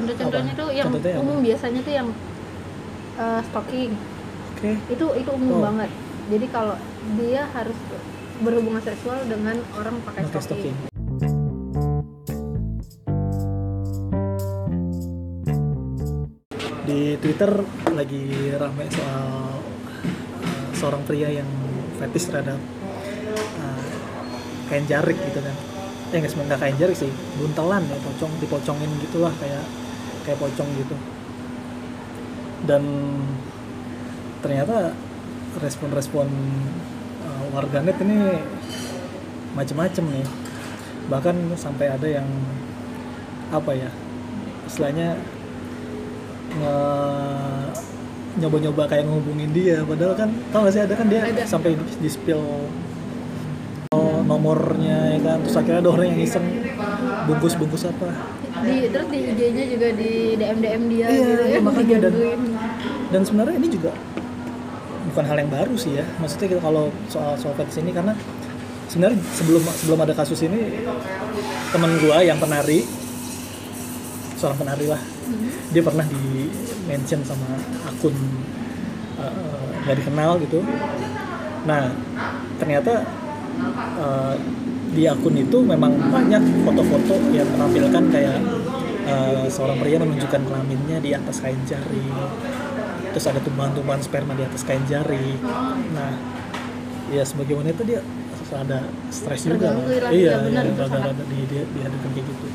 contoh-contohnya Apa? tuh yang Contohnya apa? umum biasanya tuh yang eh, stalking Oke. itu itu umum Oh. banget jadi kalau dia harus berhubungan seksual dengan orang pakai Pakai stalking. stalking. Di Twitter lagi rame soal uh, seorang pria yang fetish terhadap uh, kain jarik gitu kan. Ya nggak sebenarnya kain jarik sih, buntelan ya, pocong dipocongin gitulah kayak kayak pocong gitu. Dan ternyata respon-respon uh, warganet ini macem-macem nih bahkan sampai ada yang apa ya istilahnya nyoba-nyoba kayak ngehubungin dia padahal kan tau gak sih ada kan dia Ada. sampai di, spill nomornya ya kan terus akhirnya ada orang yang iseng bungkus-bungkus apa di terus di IG-nya juga di DM DM dia Iya, gitu ya makanya dan- dan sebenarnya ini juga bukan hal yang baru sih ya. Maksudnya kita kalau soal soal fetish ini karena sebenarnya sebelum sebelum ada kasus ini teman gua yang penari seorang penari lah Mhm. dia pernah di mention sama akun eh, nggak dikenal gitu. Nah ternyata eh, di akun itu memang banyak foto-foto yang menampilkan kayak eh, seorang pria menunjukkan kelaminnya di atas kain jari. Terus ada tumbuhan-tumbuhan sperma di atas kain jari. Nah ya sebagai wanita dia ada stres juga. Lah, iya benar, ada- sangat. ada di dia dihadapkan kayak gitu.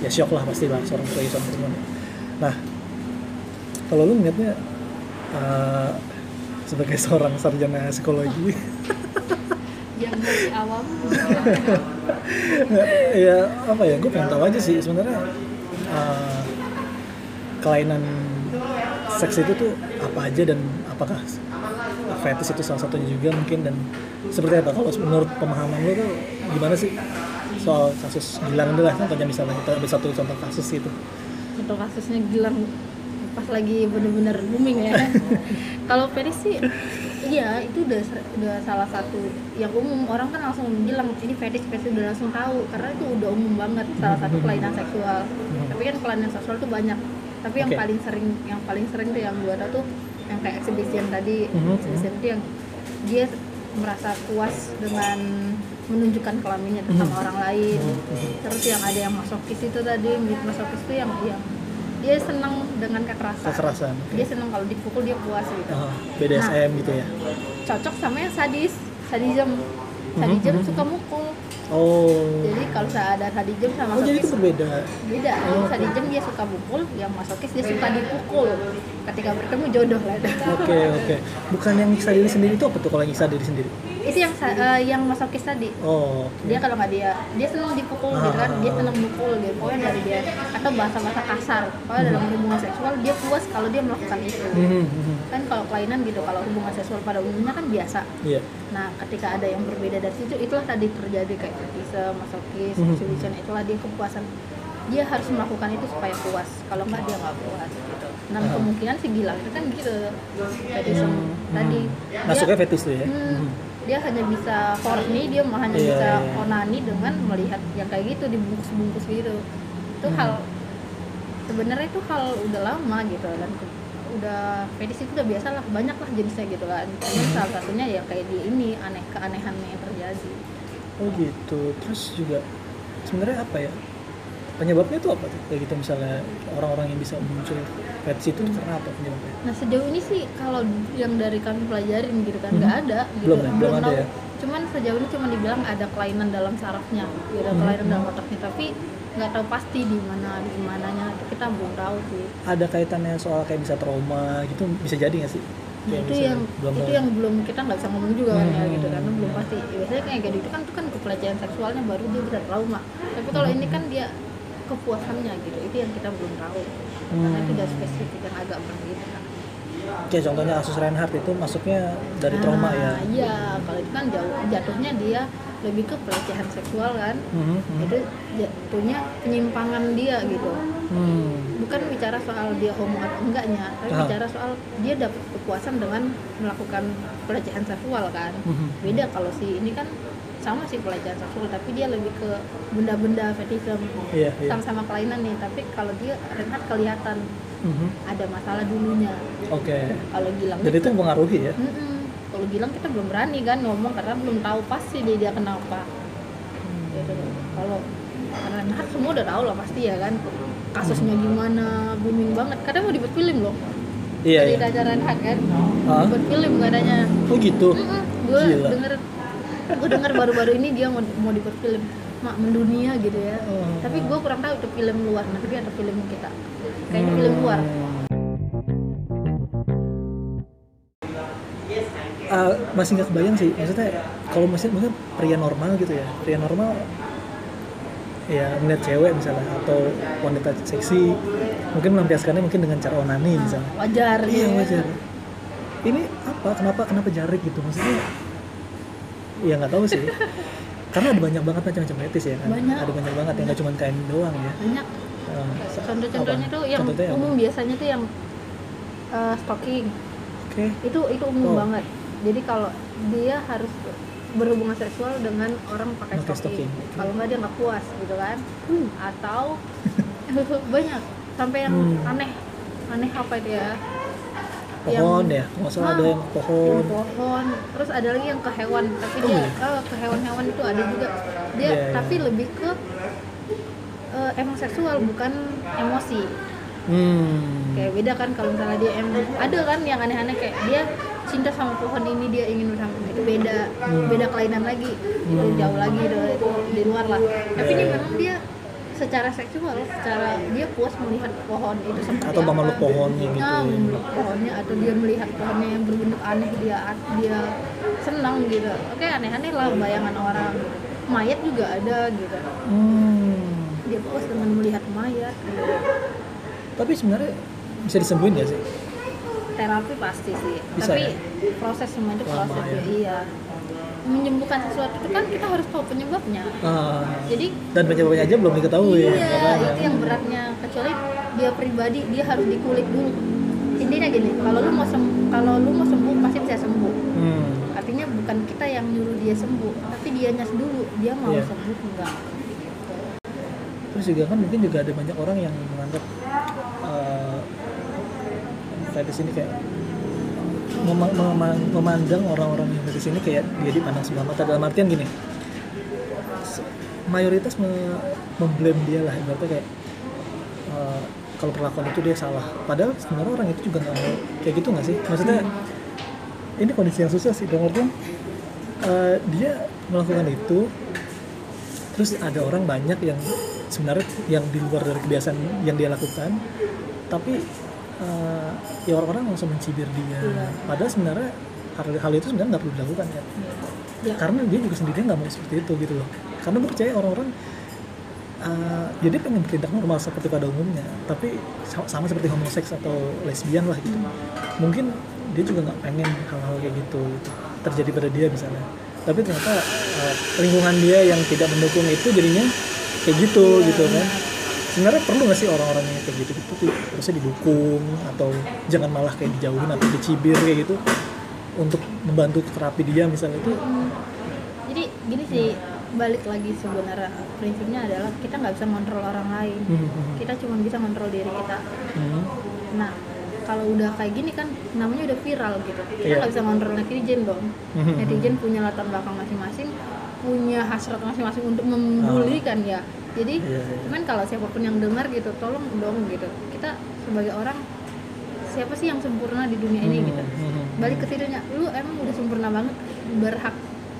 Ya shock lah pasti lah seorang pria seorang perempuan. Nah kalau lu ngeliatnya eh, sebagai seorang sarjana psikologi masih awam. Ya apa ya gue pengen tahu aja sih sebenarnya eh, kelainan seks itu tuh apa aja dan apakah fetish itu salah satunya juga mungkin dan seperti apa? Kalau menurut pemahaman lu tuh gimana sih soal kasus Gilang dulu lah contohnya misalnya kita ambil satu contoh kasus gitu untuk kasusnya Gilang pas lagi bener-bener booming ya. Kalau Feris sih iya itu udah udah salah satu yang umum. Orang kan langsung bilang ini fetish fetish udah langsung tahu karena itu udah umum banget salah satu kelainan seksual. Tapi kan kelainan seksual tuh banyak. Tapi yang Oke. paling sering yang paling sering tuh yang gua tahu tuh yang kayak exhibition tadi. Mhm. exhibition itu yang dia merasa puas dengan menunjukkan kelaminnya sama orang lain. Terus yang ada yang masokis itu tadi masokis itu yang yang dia senang dengan kekerasan. Kekerasan dia senang kalau dipukul dia puas gitu. Ah, BDSM gitu ya? cocok sama yang sadis sadism. Sadism Mhm. suka mukul. Oh. Jadi kalau saya ada sadism sama oh jadi itu berbeda? beda. Oh. sadism dia suka mukul yang masokis dia suka dipukul. Ketika bertemu jodoh lah. Oke oke. Bukan yang nyiksa diri sendiri itu apa tuh kalau yang nyiksa diri sendiri itu yang eh, yang masokis tadi oh oke. dia kalau nggak dia dia senang dipukul gitu kan dia Ah. senang mukul gitu pokoknya dari dia atau bahasa-bahasa kasar kalau dalam hubungan seksual dia puas kalau dia melakukan itu Mhm, mhm. kan kalau kelainan gitu kalau hubungan seksual pada umumnya kan biasa iya nah ketika ada yang berbeda dari situ itulah tadi terjadi kayak fetishisme masokis Mhm. exhibition itulah dia kepuasan dia harus melakukan itu supaya puas kalau nggak dia nggak puas gitu dan Ah. kemungkinan si Gilang itu kan gitu fetishisme Hmm, tadi hmm. Masuknya fetish tuh ya Hmm. Dia hanya bisa horny dia mah hanya Iya, bisa iya. onani dengan melihat yang kayak gitu dibungkus-bungkus gitu itu Hmm. hal sebenarnya itu hal udah lama gitu dan ke- udah fetish itu udah biasa lah banyak lah jenisnya gitu kan ini Hmm. salah satunya ya kayak di ini aneh keanehan yang terjadi oh gitu terus juga sebenarnya apa ya penyebabnya tuh apa tuh kayak gitu misalnya orang-orang yang bisa muncul fetish itu tuh karena apa penyebabnya nah sejauh ini sih kalau yang dari kami pelajarin gitu kan nggak Mhm. ada gitu Belum ya? Belum ada tahu. ya? cuman sejauh ini cuma dibilang ada kelainan dalam sarafnya gitu Mhm. kelainan dalam otaknya tapi nggak tahu pasti di mana di mananya itu kita belum tahu sih ada kaitannya soal kayak bisa trauma gitu bisa jadi nggak sih Nah, Kayak itu yang belum itu yang belum kita nggak bisa ngomong juga kan ya Hmm. gitu karena belum pasti biasanya kayak gitu kan itu kan kepelecehan seksualnya baru dia bisa trauma tapi kalau Hmm. ini kan dia kepuasannya gitu itu yang kita belum tahu karena Hmm. udah spesifik yang agak berbeda kan kayak contohnya kasus Reinhardt itu masuknya dari trauma ya Nah, iya kalau itu kan jauh jatuhnya dia lebih ke pelecehan seksual kan Mhm, mhm. itu jatuhnya penyimpangan dia gitu Hmm. bukan bicara soal dia homo atau enggaknya tapi Ah. bicara soal dia dapat kepuasan dengan melakukan pelecehan seksual kan Mhm. beda kalau si ini kan sama sih pelecehan seksual tapi dia lebih ke benda-benda fetishism Iya, iya. sama-sama kelainan nih tapi kalau dia Renhat kelihatan Mhm. ada masalah dulunya Oke. kalau Gilang Jadi itu mempengaruhi ya? Mm-mm. kalau Gilang kita belum berani kan ngomong karena belum tahu pasti dia dia kenapa gitu kalau Renhat semua udah tahu lah pasti ya kan kasusnya gimana booming banget kadang mau dibuat film loh Iya, dari iya. Renhat kan Hah? buat film katanya Oh gitu. gue Gila. denger gue denger baru-baru ini dia mau mau dibuat film mak mendunia gitu ya. Oh. tapi gue kurang tahu itu film luar negeri atau film kita. Kayaknya film luar. Ah, masih nggak kebayang sih. Maksudnya kalau masih mungkin pria normal gitu ya. Pria normal ya melihat cewek misalnya atau wanita seksi mungkin melampiaskannya mungkin dengan cara onani misalnya. Wajar. Iya ya. wajar. Ini apa? Kenapa kenapa jarik gitu? Maksudnya ya nggak tahu sih. Karena ada banyak banget macam-macam fetis ya kan? Banyak. ada banyak banget yang nggak cuma kain doang ya. Banyak. Eh, contoh-contohnya apa? tuh yang Contohnya apa? umum biasanya tuh yang uh, stalking oke. Itu itu umum Oh. banget. Jadi kalau dia harus berhubungan seksual dengan orang pakai stocking, stocking. kalau nggak dia nggak puas gitu kan? Atau banyak. Sampai yang Hmm. aneh. Aneh apa itu pohon ya nggak salah ada yang pohon yang pohon terus ada lagi yang ke hewan tapi Oh, dia iya? oh, ke hewan-hewan itu ada juga dia Iya, iya. tapi lebih ke eh, emang seksual bukan emosi hmm kayak beda kan kalau misalnya dia em ada kan yang aneh-aneh kayak dia cinta sama pohon ini dia ingin bersama itu beda Hmm. beda kelainan lagi Hmm. jauh lagi itu, itu di luar lah tapi Ya, ini ya. memang dia secara seksual secara dia puas melihat pohon itu seperti Atau memeluk pohonnya gitu. nah, memeluk pohonnya atau dia melihat pohonnya yang berbentuk aneh dia dia senang gitu oke aneh-aneh lah bayangan orang mayat juga ada gitu Hmm. dia puas dengan melihat mayat gitu. tapi sebenarnya bisa disembuhin ya sih terapi pasti sih Bisa tapi ya? proses semua itu Lama proses ya. iya menyembuhkan sesuatu itu kan kita harus tahu penyebabnya Ah. jadi dan penyebabnya aja belum diketahui iya makanya. itu yang beratnya kecuali dia pribadi dia harus dikulik dulu intinya gini kalau lu mau sembuh kalau lu mau sembuh pasti bisa sembuh hmm. artinya bukan kita yang nyuruh dia sembuh tapi dianya dulu dia mau Iya. sembuh enggak terus juga kan mungkin juga ada banyak orang yang menganggap uh, fetish ini kayak mema- mema- memandang orang-orang yang fetish ini kayak dia dipandang sebelah mata. Dalam artian gini mayoritas me- memblame dia lah ibaratnya kayak uh, kalau perlakuan itu dia salah. Padahal sebenarnya orang itu juga nggak kayak gitu nggak sih? Maksudnya ini kondisi yang susah sih. Dalam artian uh, dia melakukan itu terus ada orang banyak yang sebenarnya yang di luar dari kebiasaan yang dia lakukan tapi eh, ya orang-orang langsung mencibir dia. Iya. padahal sebenarnya hal, hal itu sebenarnya nggak perlu dilakukan kan ya. Karena dia juga sendiri nggak mau seperti itu gitu loh. Karena percaya orang-orang eh, ya dia pengen bertindak normal seperti pada umumnya tapi sama, seperti homoseks atau lesbian lah gitu. Mungkin dia juga nggak pengen hal-hal kayak gitu, terjadi pada dia misalnya. Tapi ternyata eh, lingkungan dia yang tidak mendukung itu jadinya kayak gitu gitu kan sebenarnya perlu nggak sih orang-orang yang kayak gitu gitu tuh harusnya didukung atau jangan malah kayak dijauhin atau dicibir kayak gitu untuk membantu terapi dia misalnya itu jadi gini sih balik lagi sebenarnya prinsipnya adalah kita nggak bisa kontrol orang lain. Hmm, hmm, kita cuma bisa kontrol diri kita. Hmm. nah kalau udah kayak gini kan namanya udah viral gitu. Kita Iya. nggak bisa kontrol netizen dong. Mhm. netizen punya latar belakang masing-masing punya hasrat masing-masing untuk membuli kan ya jadi Iya, iya. cuman kalau siapa pun yang dengar gitu tolong dong gitu. Kita sebagai orang siapa sih yang sempurna di dunia ini Hmm, gitu hmm, balik ke situnya lu emang udah sempurna banget berhak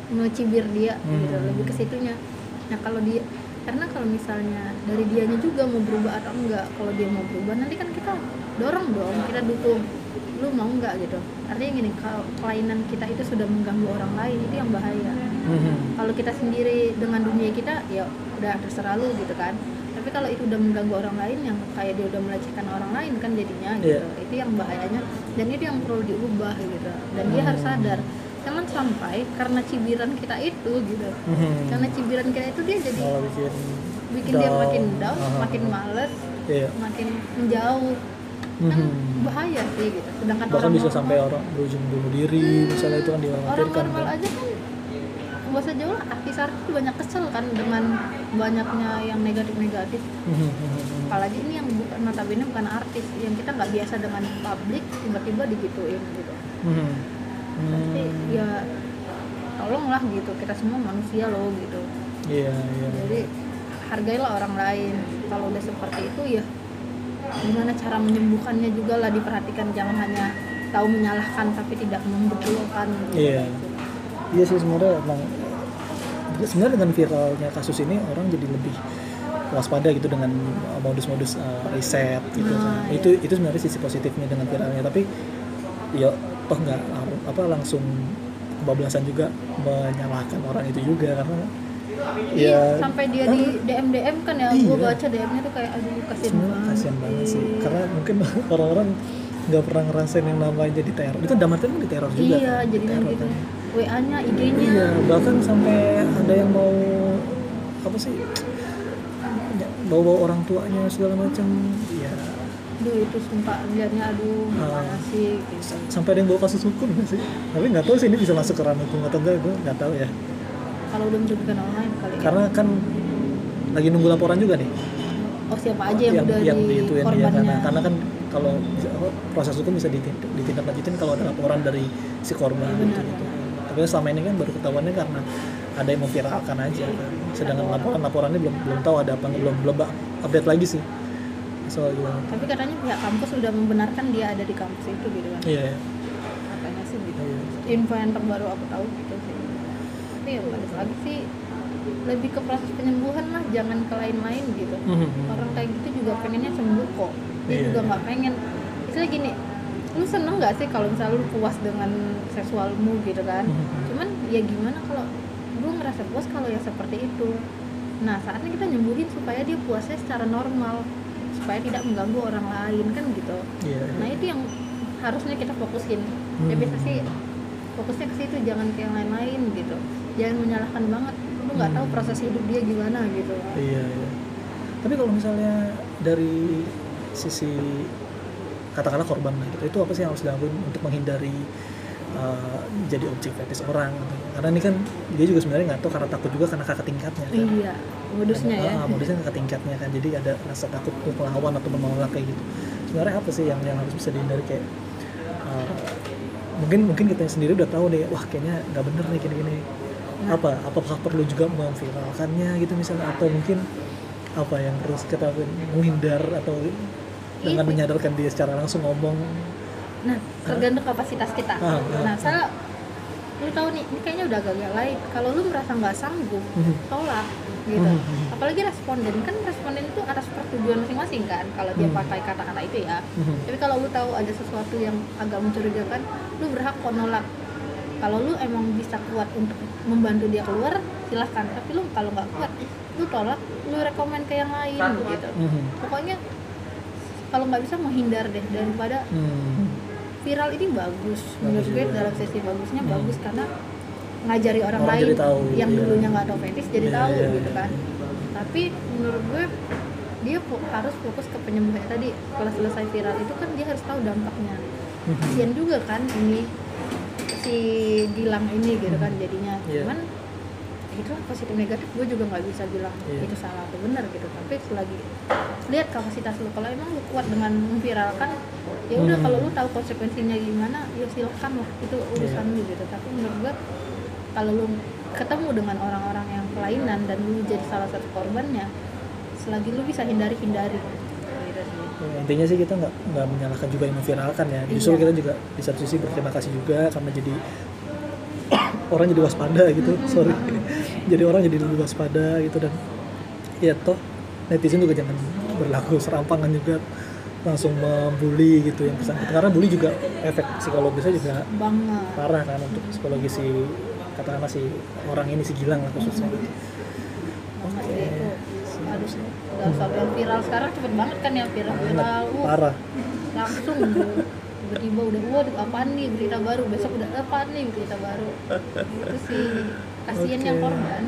ngecibir dia gitu. Hmm. lebih ke situnya. Nah kalau dia karena kalau misalnya dari dianya juga mau berubah atau enggak kalau dia mau berubah nanti kan kita dorong dong kita dukung lu mau enggak gitu? Artinya gini kalau kelainan kita itu sudah mengganggu orang lain itu yang bahaya. Hmm. kalau kita sendiri dengan dunia kita ya udah terserah lu gitu kan. Tapi kalau itu udah mengganggu orang lain yang kayak dia udah melecehkan orang lain kan jadinya gitu. Iya. itu yang bahayanya dan itu yang perlu diubah gitu. Dan dia harus sadar jangan sampai karena cibiran kita itu gitu. Hmm. karena cibiran kita itu dia jadi malah bikin bikin dia makin down Aha. makin males iya. makin menjauh kan Mhm. bahaya sih gitu. Sedangkan bahkan orang bisa normal- sampai orang berujung bunuh diri misalnya itu kan orang dikhawatirkan normal kan. aja kan gak usah jauh lah artis-artis banyak kesel kan dengan banyaknya yang negatif-negatif. Mhm, mhm, apalagi ini yang bukan notabene bukan artis yang kita nggak biasa dengan publik tiba-tiba digituin gitu. Tapi Hmm. ya tolonglah gitu kita semua manusia loh gitu. Iya, iya. jadi hargailah orang lain. Kalau udah seperti itu ya gimana cara menyembuhkannya juga lah diperhatikan jangan hanya tahu menyalahkan tapi tidak membetulkan. Iya. Iya sih sebenarnya emang sebenarnya dengan viralnya kasus ini orang jadi lebih waspada gitu dengan modus-modus uh, riset gitu. Nah, itu itu sebenarnya sisi positifnya dengan viralnya tapi ya toh nggak lar- apa langsung kebablasan juga menyalahkan orang itu juga karena Iya, ya sampai dia di DM DM kan ya, Iya. gue baca DM-nya tuh kayak aduh kasihan banget. kasihan banget sih karena mungkin orang-orang nggak pernah ngerasain yang namanya jadi teror itu artian kan di teror juga Iya, kan? Teror gitu. kan. WA-nya, IG-nya. Iya, bahkan sampai ada yang mau apa sih? Bawa-bawa orang tuanya segala macam. Iya. Aduh itu sumpah liatnya aduh gimana sih gitu. Sampai ada yang bawa kasus hukum nggak sih? Tapi nggak tahu sih ini bisa masuk ke ranah hukum atau enggak, gue nggak tahu ya. Kalau udah orang lain kali ya. Karena kan lagi nunggu laporan juga nih. Oh siapa aja yang, udah yang di korbannya. karena karena kan kalau proses hukum bisa ditindak, ditindaklanjutin kalau ada laporan dari si korban Iya, gitu, gitu. Tapi selama ini kan baru ketahuannya karena ada yang memviralkan aja kan. Sedangkan laporan laporannya belum belum tahu ada apa belum belum update lagi sih. Soal gimana? Tapi katanya pihak kampus udah membenarkan dia ada di kampus itu gitu kan. Iya. iya. Katanya sih gitu. Iya. Info yang terbaru aku tahu gitu. Tapi ya balik lagi sih lebih ke proses penyembuhan lah, jangan ke lain-lain gitu. Mhm. Orang kayak gitu juga pengennya sembuh kok. Dia Iya. juga nggak pengen. Istilah gini, lu seneng nggak sih kalau misalnya lu puas dengan seksualmu gitu kan? Mhm. Cuman ya gimana kalau gue ngerasa puas kalau ya seperti itu. Nah saatnya kita nyembuhin supaya dia puasnya secara normal, supaya tidak mengganggu orang lain kan gitu. Iya. Nah itu yang harusnya kita fokusin. Ya Hmm. biasa sih fokusnya ke situ, jangan ke yang lain-lain gitu. Jangan menyalahkan banget. Lu nggak tahu Hmm. proses hidup dia gimana gitu. Iya, iya. Tapi kalau misalnya dari sisi katakanlah korban lah gitu, itu apa sih yang harus dilakukan untuk menghindari uh, jadi objek fetis orang? gitu? Karena ini kan dia juga sebenarnya nggak tahu karena takut juga karena kakak tingkatnya kan. Iya, modusnya ya. Ah, modusnya kakak tingkatnya kan, jadi ada rasa takut untuk melawan atau menolak kayak gitu. Sebenarnya apa sih yang yang harus bisa dihindari kayak uh, mungkin mungkin kita sendiri udah tahu deh, wah kayaknya nggak bener nih gini-gini. Nah. Apa apakah perlu juga memviralkannya gitu misalnya atau mungkin apa yang harus kita menghindar atau dengan Itu. menyadarkan dia secara langsung ngomong Nah, tergantung kapasitas kita. Ah, ah, Nah, salah lu tahu nih, ini kayaknya udah agak lain. Kalau lu merasa nggak sanggup, Mhm. tolak gitu. Mhm. Apalagi responden kan responden itu atas persetujuan masing-masing kan. Kalau dia Mhm. pakai kata-kata itu ya. Mhm. Tapi kalau lu tahu ada sesuatu yang agak mencurigakan, lu berhak kok nolak. Kalau lu emang bisa kuat untuk membantu dia keluar, silahkan. Tapi lu kalau nggak kuat, lu tolak, lu rekomen ke yang lain gitu. Mhm. Pokoknya kalau nggak bisa menghindar deh daripada Hmm. viral ini bagus menurut gue dalam sesi bagusnya Hmm. bagus karena ngajari orang, Orang lain tahu, yang iya. dulunya nggak tahu fetis jadi Iya, tahu iya, gitu iya. kan tapi menurut gue dia harus fokus ke penyembuhan tadi setelah selesai viral itu kan dia harus tahu dampaknya Mhm. kasian juga kan ini si Gilang ini gitu kan jadinya Iya. cuman itu positif negatif gue juga nggak bisa bilang Iya. itu salah atau benar gitu tapi selagi lihat kapasitas lu kalau emang lu kuat dengan memviralkan ya udah Hmm. kalau lu tahu konsekuensinya gimana ya silakan lah itu urusan Iya. lu gitu tapi menurut gue kalau lu ketemu dengan orang-orang yang kelainan dan lu jadi salah satu korbannya selagi lu bisa hindari hindari Ya, intinya sih kita nggak nggak menyalahkan juga yang memviralkan ya. Justru Iya. kita juga di satu sisi berterima kasih juga karena jadi orang jadi waspada gitu. Sorry. Jadi orang jadi lebih waspada gitu dan ya toh netizen juga jangan berlaku serampangan juga. Langsung membuli gitu yang bersangkutan. Karena bully juga efek psikologisnya juga banget. parah kan untuk psikologi si katakanlah si orang ini si Gilang lah khususnya. banget sih itu udah sampai yang viral. Sekarang cepet banget kan ya viral. Viral. Uh, parah. langsung tiba-tiba udah waduh apaan nih? Berita baru. Besok udah apaan nih? Berita baru. Itu sih. Kasihan yang Oke. korban